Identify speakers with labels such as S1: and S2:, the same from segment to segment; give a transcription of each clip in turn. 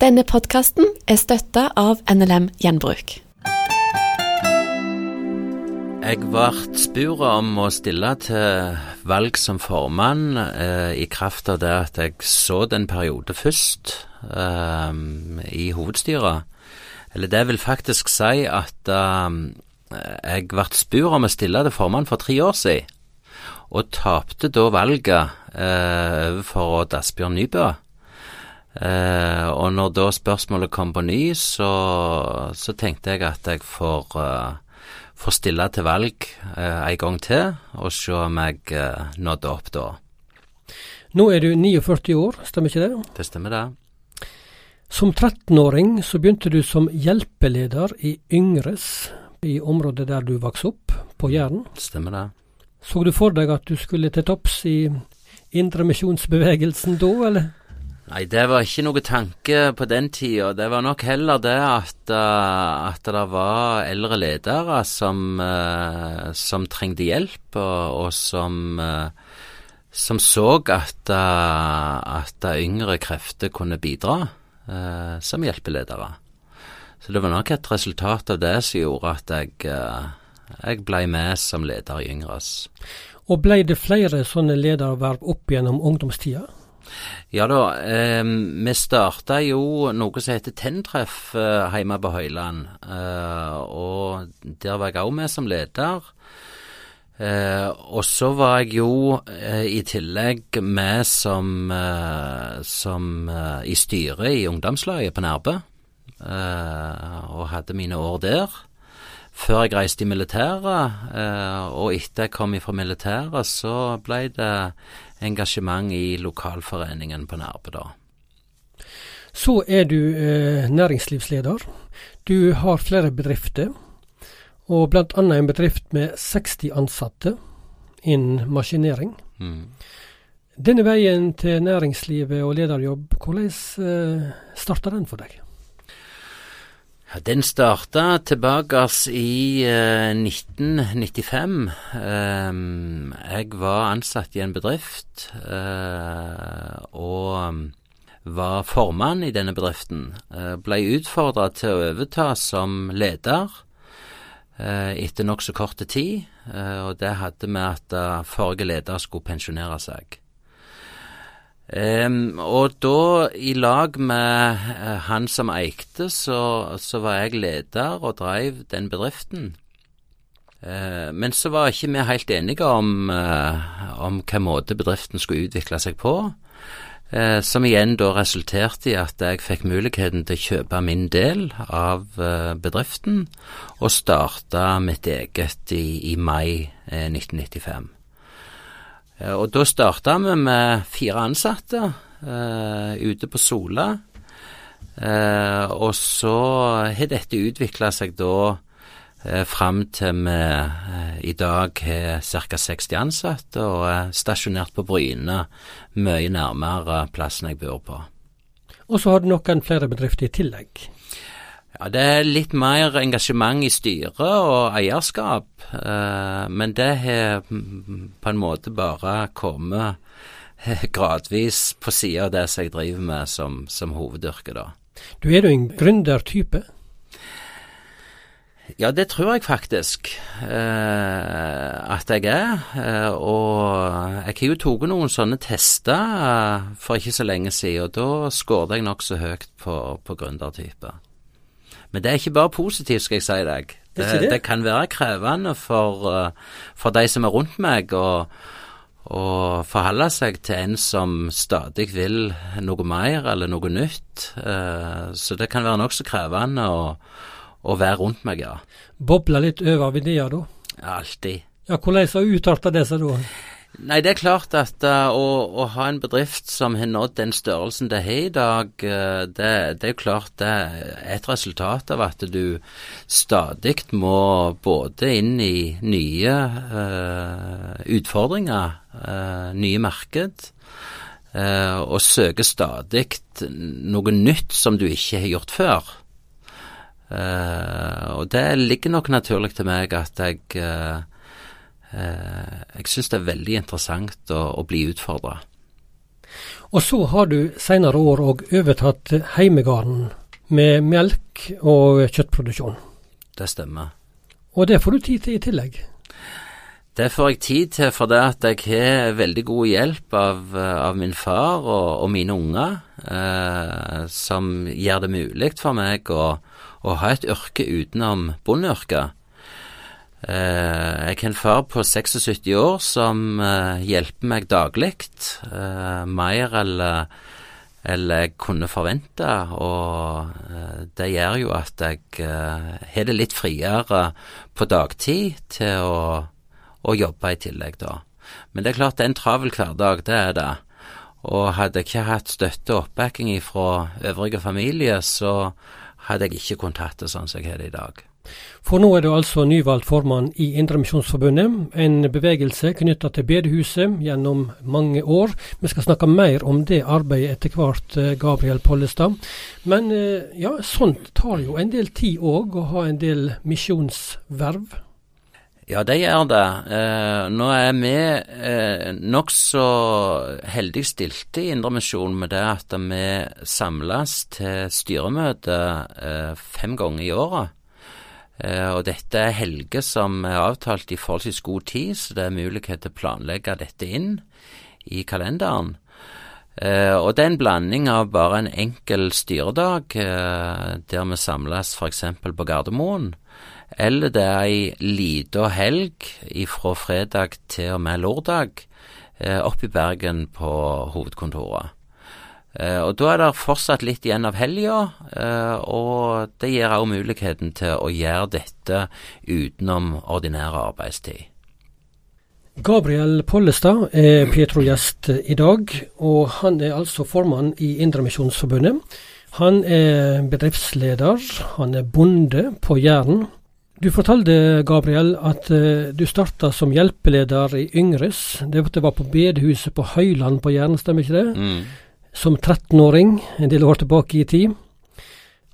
S1: Denne podkasten er støtta av NLM Gjenbruk.
S2: Jeg ble spurt om å stille til valg som formann eh, i kraft av det at jeg så den en periode først eh, i hovedstyret. Eller det vil faktisk si at eh, jeg ble spurt om å stille til formann for tre år siden, og tapte da valget eh, overfor Odd Asbjørn Nybø. Eh, og når da spørsmålet kom på ny, så, så tenkte jeg at jeg får, uh, får stille til valg uh, en gang til, og se om jeg uh, nådde opp da.
S3: Nå er du 49 år, stemmer ikke det?
S2: Det stemmer det.
S3: Som 13-åring så begynte du som hjelpeleder i Yngres, i området der du vokste opp, på Jæren.
S2: Stemmer det.
S3: Så du for deg at du skulle til topps i indremisjonsbevegelsen da, eller?
S2: Nei, det var ikke noe tanke på den tida. Det var nok heller det at, uh, at det var eldre ledere som, uh, som trengte hjelp, og, og som, uh, som så at, at yngre krefter kunne bidra som hjelpeledere. Så det var nok et resultat av det som gjorde at jeg, jeg ble med som leder i Yngres.
S3: Og ble det flere sånne lederverv opp gjennom ungdomstida?
S2: Ja da, eh, vi starta jo noe som heter Tenntreff eh, hjemme på Høyland. Eh, og der var jeg òg med som leder. Eh, og så var jeg jo eh, i tillegg med som, eh, som i styret i ungdomslaget på Nærbø. og hadde mine år der. Før jeg reiste i militæret, og etter jeg kom fra militæret, så ble det engasjement i lokalforeningen på Nærbø, da.
S3: Så er du eh, næringslivsleder. Du har flere bedrifter, og bl.a. en bedrift med 60 ansatte innen maskinering. Mm. Denne veien til næringslivet og lederjobb, hvordan eh, starta den for deg?
S2: Den starta tilbake i uh, 1995. Um, jeg var ansatt i en bedrift uh, og var formann i denne bedriften. Uh, ble utfordra til å overta som leder uh, etter nokså kort tid. og det hadde med at forrige leder skulle pensjonere seg. Um, og da, i lag med uh, han som eikte, så, så, var jeg leder og drev den bedriften. Uh, men så var ikke vi helt enige om, uh, om hvilken måte bedriften skulle utvikle seg på. som igjen da resulterte i at jeg fikk muligheten til å kjøpe min del av bedriften, og starte mitt eget i, i mai 1995. Eh, og da starta vi med fire ansatte uh, ute på Sola. Uh, og så har dette utvikla seg da uh, fram til vi uh, i dag har ca. 60 ansatte og er stasjonert på Bryne, mye nærmere plassen jeg bor på.
S3: Og så har du noen flere bedrifter i tillegg?
S2: Ja, Det er litt mer engasjement i styret og eierskap, eh, men det har på en måte bare kommet gradvis på sida av det som jeg driver med som, som hovedyrke, da.
S3: Du er jo en gründertype?
S2: Ja, det tror jeg faktisk eh, at jeg er. Eh, og jeg har jo tatt noen sånne tester eh, for ikke så lenge siden, og da skåret jeg nokså høyt på, på gründertype. Men det er ikke bare positivt, skal jeg si deg. Det, det, det kan være krevende for, uh, for, de som er rundt meg, å, å forholde seg til en som stadig vil noe mer eller noe nytt. Uh, så det kan være nokså krevende å, å, være rundt meg, ja.
S3: Boble litt over ideer, da?
S2: Alltid.
S3: Ja, Hvordan har utarta det seg da?
S2: Nei, det er klart at uh, å, å, ha en bedrift som har nådd den størrelsen det har i dag, uh, det, det, er klart det er et resultat av at du stadig må både inn i nye uh, utfordringer, nye marked, og søke stadig noe nytt som du ikke har gjort før. og det ligger nok naturlig til meg at jeg jeg syns det er veldig interessant å, å bli utfordra.
S3: Og så har du senere år òg overtatt heimegarden med melk og kjøttproduksjon.
S2: Det stemmer.
S3: Og det får du tid til i tillegg?
S2: Det får jeg tid til fordi at jeg har veldig god hjelp av, av min far og, og mine unger, eh, som gjør det mulig for meg å, å ha et yrke utenom bondeyrket. Eh, jeg har en far på 76 år som eh, hjelper meg daglig, eh, mer eller eller jeg kunne forvente, og det gjør jo at jeg har det litt friere på dagtid til å, å, jobbe i tillegg, da. Men det er klart det er en travel hverdag, det er det. Og hadde jeg ikke hatt støtte og oppbacking fra øvrige familie, så hadde jeg ikke kunnet hatt det sånn som jeg har det i dag.
S3: For nå er du altså nyvalgt formann i Indremisjonsforbundet, en bevegelse knytta til bedehuset gjennom mange år. Vi skal snakke mer om det arbeidet etter hvert, eh, Gabriel Pollestad. Men eh, ja, sånt tar jo en del tid òg, å ha en del misjonsverv.
S2: Ja, det gjør det. Eh, nå er vi eh, nokså heldig stilte i Indremisjonen med det at vi samles til styremøte fem ganger i året. Uh, og dette er helger som er avtalt i forholdsvis god tid, så det er mulighet til å planlegge dette inn i kalenderen. Uh, og det er en blanding av bare en enkel styredag, uh, der vi samles f.eks. på Gardermoen, eller det er ei lita helg fra fredag til og med lørdag oppe i Bergen på hovedkontoret. Uh, og Da er det fortsatt litt igjen av helga, eh, og det gir også muligheten til å gjøre dette utenom ordinær arbeidstid.
S3: Gabriel Pollestad er Petro-gjest i dag, og han er altså formann i Indremisjonsforbundet. Han er bedriftsleder, han er bonde på Jæren. Du fortalte, Gabriel, at uh, du starta som hjelpeleder i Yngres. Det var på bedehuset på Høyland på Jæren, stemmer ikke det? Mm som 13-åring, en del år tilbake i tid.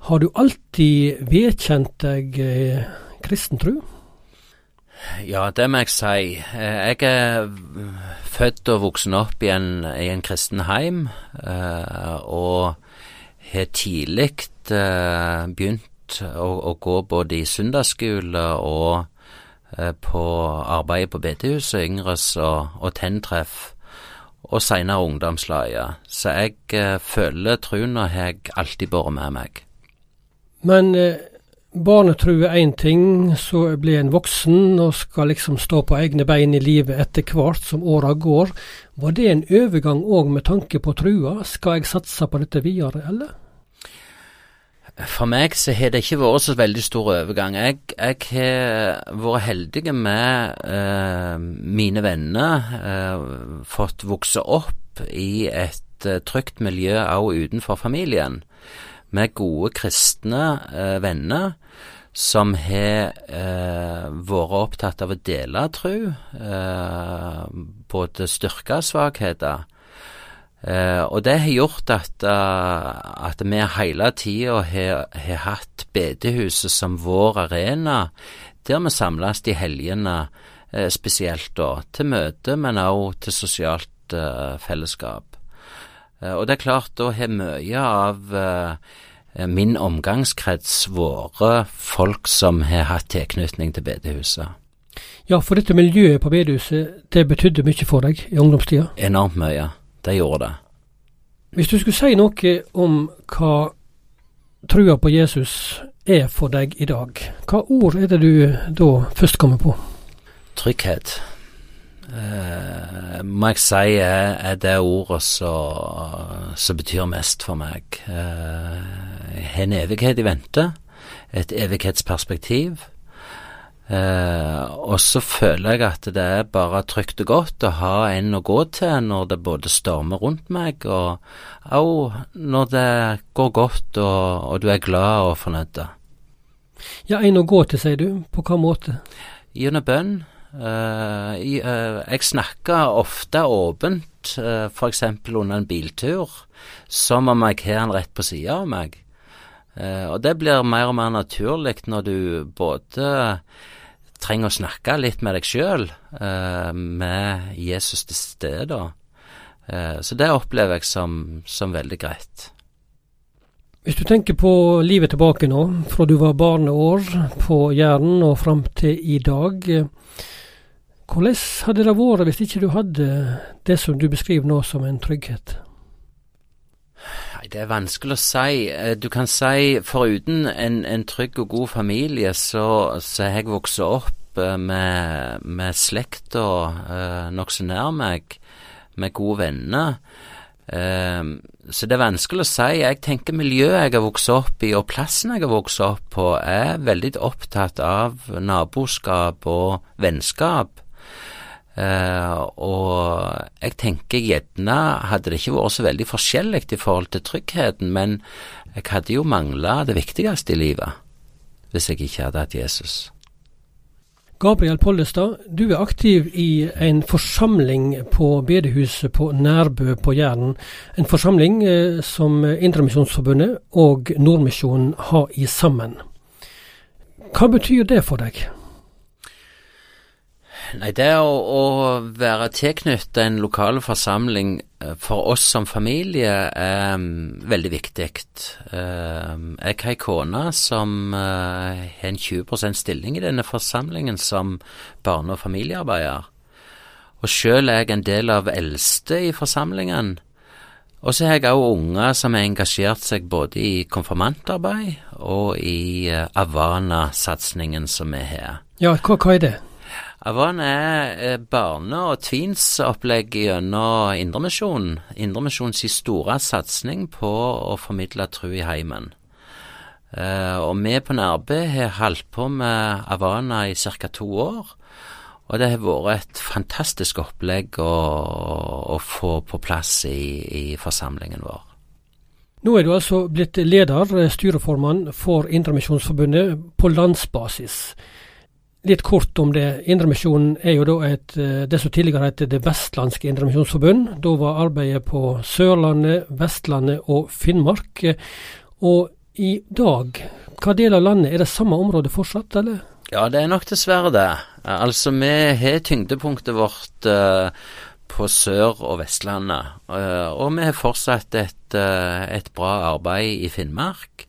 S3: Har du alltid vedkjent deg eh, kristen tro?
S2: Ja, det må jeg si. Eh, jeg er født og voksen opp i en, i en kristen heim, eh, og har tidlig eh, begynt å, å, gå både i søndagsskole og på arbeidet på bedehuset, Yngres og, og Tenntreff og seinere ungdomslaget, så jeg eh, føler trua har jeg alltid båret med meg.
S3: Men eh, barnetru er én ting, så blir en voksen og skal liksom stå på egne bein i livet etter hvert som åra går. Var det en overgang òg med tanke på trua? Skal jeg satse på dette videre, eller?
S2: For meg så har det ikke vært så veldig stor overgang. Jeg, jeg har vært heldig med uh, mine venner, uh, fått vokse opp i et uh, trygt miljø også utenfor familien, med gode kristne venner som har vært opptatt av å dele tro, både styrker og svakheter. Uh, og det har gjort at, uh, at vi hele tida har, har, hatt bedehuset som vår arena, der vi samles i helgene uh, spesielt da, til møte, men også til sosialt fellesskap. og det er klart, da har mye av min omgangskrets vært folk som har hatt tilknytning til bedehuset.
S3: Ja, for dette miljøet på bedehuset, det betydde mye for deg i ungdomstida?
S2: Enormt mye de gjorde det.
S3: Hvis du skulle si noe om hva trua på Jesus er for deg i dag, hva ord er det du da først kommer på?
S2: Trygghet. Uh, må jeg si er, er det ordet som betyr mest for meg. Uh, en evighet i vente, et evighetsperspektiv. Eh, og så føler jeg at det er bare trygt og godt å ha en å gå til når det både stormer rundt meg, og òg når det går godt og, og, du er glad og fornøyd.
S3: Ja, en å gå til, sier du. På hva måte?
S2: Gjennom bønn. Eh, uh, jeg snakker ofte åpent, uh, f.eks. under en biltur, som om jeg har han rett på sida av meg. Eh, og det blir mer og mer naturlig når du både trenger å snakke litt med deg sjøl, uh, med Jesus til stede. Eh, så det opplever jeg som, som veldig greit.
S3: Hvis du tenker på livet tilbake nå, fra du var barneår på Jæren og fram til i dag. Hvordan hadde det vært hvis ikke du hadde det som du beskriver nå som en trygghet?
S2: Nei, Det er vanskelig å si. Eh, du kan si foruten en, en trygg og god familie, så, har jeg vokst opp eh, med, med slekta eh, nokså nær meg, med gode venner. Um, så det er vanskelig å si. Jeg tenker miljøet jeg har vokst opp i, og plassen jeg har vokst opp på, er veldig opptatt av naboskap og vennskap. Uh, og jeg tenker gjerne hadde det ikke vært så veldig forskjellig i forhold til tryggheten, men jeg hadde jo mangla det viktigste i livet hvis jeg ikke hadde hatt Jesus.
S3: Gabriel Pollestad, du er aktiv i en forsamling på bedehuset på Nærbø på Jæren. En forsamling eh, som Indremisjonsforbundet og Nordmisjonen har i sammen. Hva betyr det for deg?
S2: Nei, det å, å være tilknyttet en lokal forsamling eh, for oss som familie er um, veldig viktig. Uh, jeg har ei kone som uh, har en 20 stilling i denne forsamlingen som barne- og familiearbeider. Og sjøl er jeg en del av eldste i forsamlingen. Og så har jeg òg unger som har engasjert seg både i konfirmantarbeid og i Avana-satsingen som vi har.
S3: Ja, hva, hva er det?
S2: Avan er eh, barne- og tveensopplegg gjennom Indremisjonen. Indremisjonens store satsing på å formidle tru i heimen. Uh, og vi på Nærbø har holdt på med Avana i ca. to år. Og det har vært et fantastisk opplegg å, å få på plass i, i, forsamlingen vår.
S3: Nå er du altså blitt leder, styreformann for Indremisjonsforbundet på landsbasis. Litt kort om det. Indremisjonen er jo da et, eh, det som tidligere het Det vestlandske indremisjonsforbund. Da var arbeidet på Sørlandet, Vestlandet og Finnmark. Og i dag, hva del av landet, er det samme område fortsatt, eller?
S2: Ja, det er nok dessverre det. Altså, vi har tyngdepunktet vårt uh, på Sør- og Vestlandet. Uh, og vi har fortsatt et, et bra arbeid i Finnmark.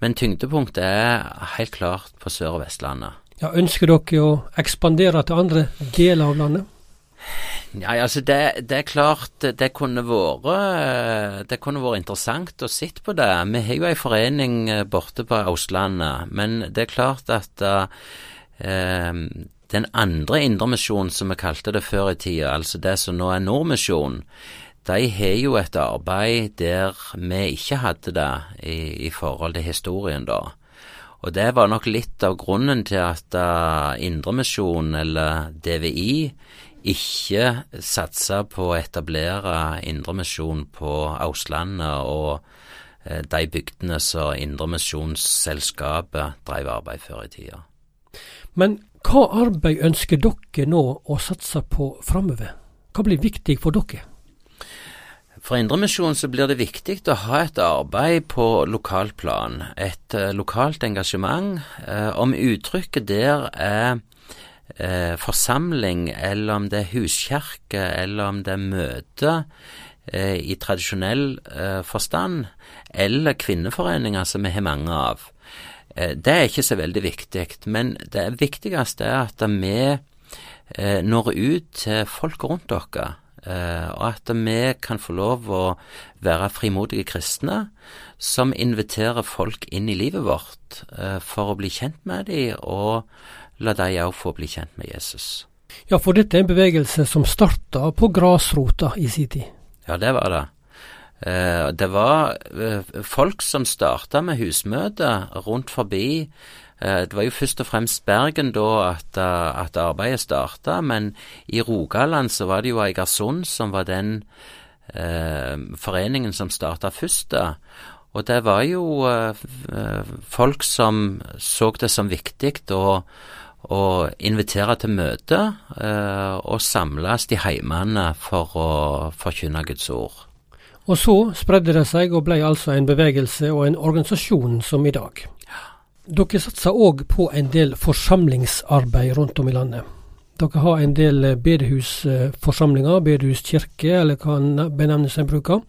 S2: Men tyngdepunktet er helt klart på Sør- og Vestlandet.
S3: Ja, Ønsker dere å ekspandere til andre deler av landet?
S2: Ja, altså det, det, er klart det kunne vært Det kunne vært interessant å sitte på det. Vi har jo ei forening eh, borte på Østlandet, men det er klart at uh, den andre indremisjonen, som vi kalte det før i tida, altså det som nå er Nordmisjonen, de har jo et arbeid der vi ikke hadde det i, i forhold til historien, da. Og det var nok litt av grunnen til at uh, Indremisjon, eller DVI, ikke satsa på å etablere Indremisjon på Auslandet og uh, de bygdene som Indremisjonsselskapet drev arbeid før i tida.
S3: Men hva arbeid ønsker dere nå å satse på framover? Hva blir viktig for dere?
S2: For Indremisjonen så blir det viktig å ha et arbeid på lokalplan, et uh, lokalt engasjement. Uh, om uttrykket der er uh, forsamling, eller om det er huskirke, eller om det er møte i tradisjonell forstand, eller kvinneforeninger, som vi har mange av. det er ikke så veldig viktig, men det viktigste er at vi når ut til folk rundt dere. Uh, og at vi kan få lov å være frimodige kristne som inviterer folk inn i livet vårt uh, for å bli kjent med dem, og la de òg få bli kjent med Jesus.
S3: Ja, for dette er en bevegelse som starta på grasrota i sin tid?
S2: Ja, det var det. Uh, det var folk som starta med husmøter rundt forbi Eh, det var jo først og fremst Bergen da at, eh, at arbeidet starta, men i Rogaland så var det jo Eigersund som var den eh, foreningen som starta først. da. Og det var jo eh, folk som så det som viktig å, å invitere til møte eh, og samles i heimene for å forkynne Guds ord.
S3: Og så spredde det seg og ble altså en bevegelse og en organisasjon som i dag. Dere satser òg på en del forsamlingsarbeid rundt om i landet. Dere har en del bedehusforsamlinger, bedehuskirke, eller hva benevnelsen bruker.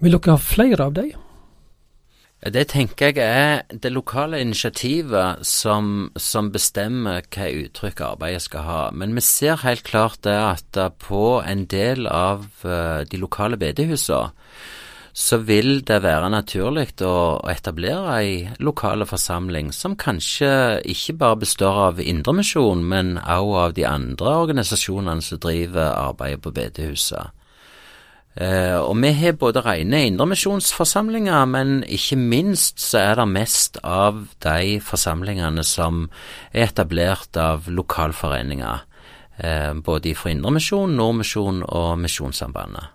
S3: Vil dere ha flere av dem?
S2: Det tenker jeg er det lokale initiativet som, som, bestemmer hva uttrykk arbeidet skal ha. Men vi ser helt klart det at på en del av de lokale bedehusene så vil det være naturlig å, etablere ei lokale forsamling som kanskje ikke bare består av Indremisjon, men også av de andre organisasjonene som driver arbeidet på bedehuset. Eh, og vi har både rene indremisjonsforsamlinger, men ikke minst så er det mest av de forsamlingene som er etablert av lokalforeninger. Eh, både fra Indremisjon, Nordmisjon og Misjonssambandet.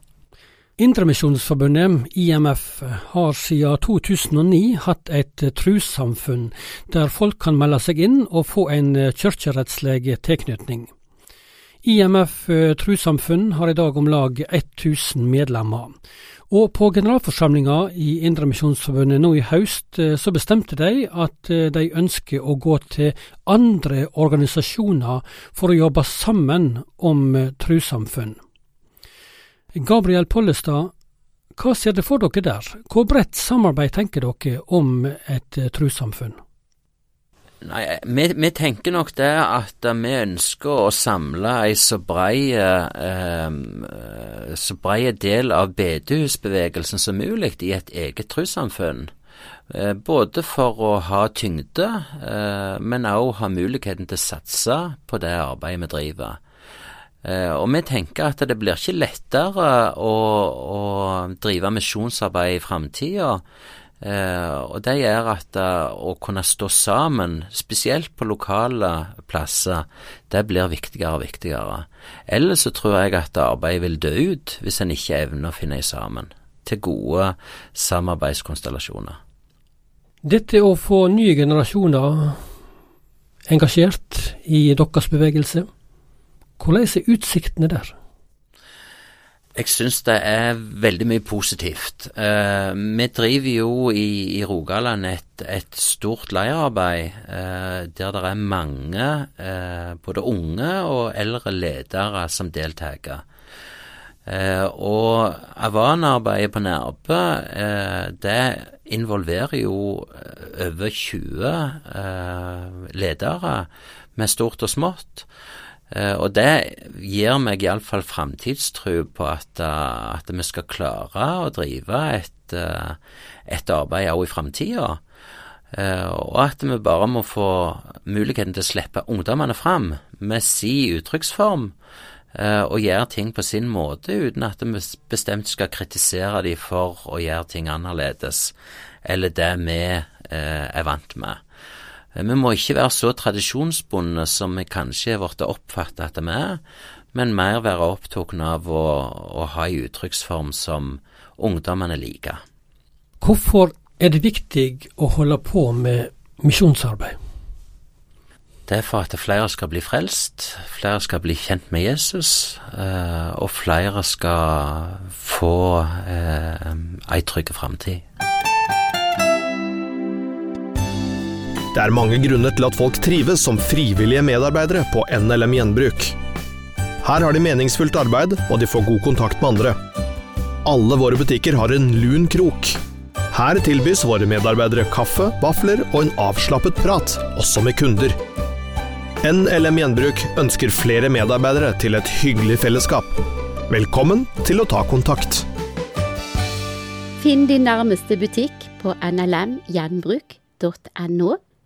S3: Indremisjonsforbundet, IMF, har siden 2009 hatt et trossamfunn der folk kan melde seg inn og få en kirkerettslig tilknytning. IMF eh, trossamfunn har i dag om lag 1000 medlemmer. Og på generalforsamlinga i Indremisjonsforbundet nå i høst, eh, så bestemte de at eh, de ønsker å gå til andre organisasjoner for å jobbe sammen om trossamfunn. Gabriel Pollestad, hva ser dere for dere der? Hvor bredt samarbeid tenker dere om et uh, trossamfunn?
S2: Nei, vi, vi, tenker nok det at vi ønsker å samle ei så brei, eh, så brei del av bedehusbevegelsen som mulig i et eget trossamfunn. Eh, både for å ha tyngde, eh, men òg ha muligheten til å satse på det arbeidet vi driver. Uh, og vi tenker at det blir ikke lettere å, å drive misjonsarbeid i framtida. Uh, og det gjør at uh, å kunne stå sammen, spesielt på lokale plasser, det blir viktigere og viktigere. Ellers så tror jeg at arbeidet vil dø ut hvis en ikke evner å finne sammen til gode samarbeidskonstellasjoner.
S3: Dette å få nye generasjoner engasjert i deres bevegelse, hvordan er utsiktene der?
S2: Jeg syns det er veldig mye positivt. Eh, vi driver jo i, i Rogaland et, et, stort leirarbeid eh, der det er mange, eh, både unge og eldre ledere, som deltar. og Avan-arbeidet på Nærbø, det involverer jo over 20 ledere med stort og smått. Uh, og det gir meg iallfall framtidstro på at, uh, at, vi skal klare å drive et, uh, et arbeid òg i framtida. og at vi bare må få muligheten til å slippe ungdommene fram med si uttrykksform. og gjøre ting på sin måte uten at vi bestemt skal kritisere dem for å gjøre ting annerledes, eller det vi er vant med. Eh, vi må ikke være så tradisjonsbundne som vi kanskje er blitt oppfattet at vi er, men mer være opptatt av å, å ha en uttrykksform som ungdommene liker.
S3: Hvorfor er det viktig å holde på med misjonsarbeid?
S2: Det er for at flere skal bli frelst, flere skal bli kjent med Jesus, eh, og flere skal få eh, ei trygg framtid.
S4: Det er mange grunner til at folk trives som frivillige medarbeidere på NLM Gjenbruk. Her har de meningsfullt arbeid, og de får god kontakt med andre. Alle våre butikker har en lun krok. Her tilbys våre medarbeidere kaffe, vafler og en avslappet prat, også med kunder. NLM Gjenbruk ønsker flere medarbeidere til et hyggelig fellesskap. Velkommen til å ta kontakt.
S5: Finn din nærmeste butikk på nlmgjenbruk.no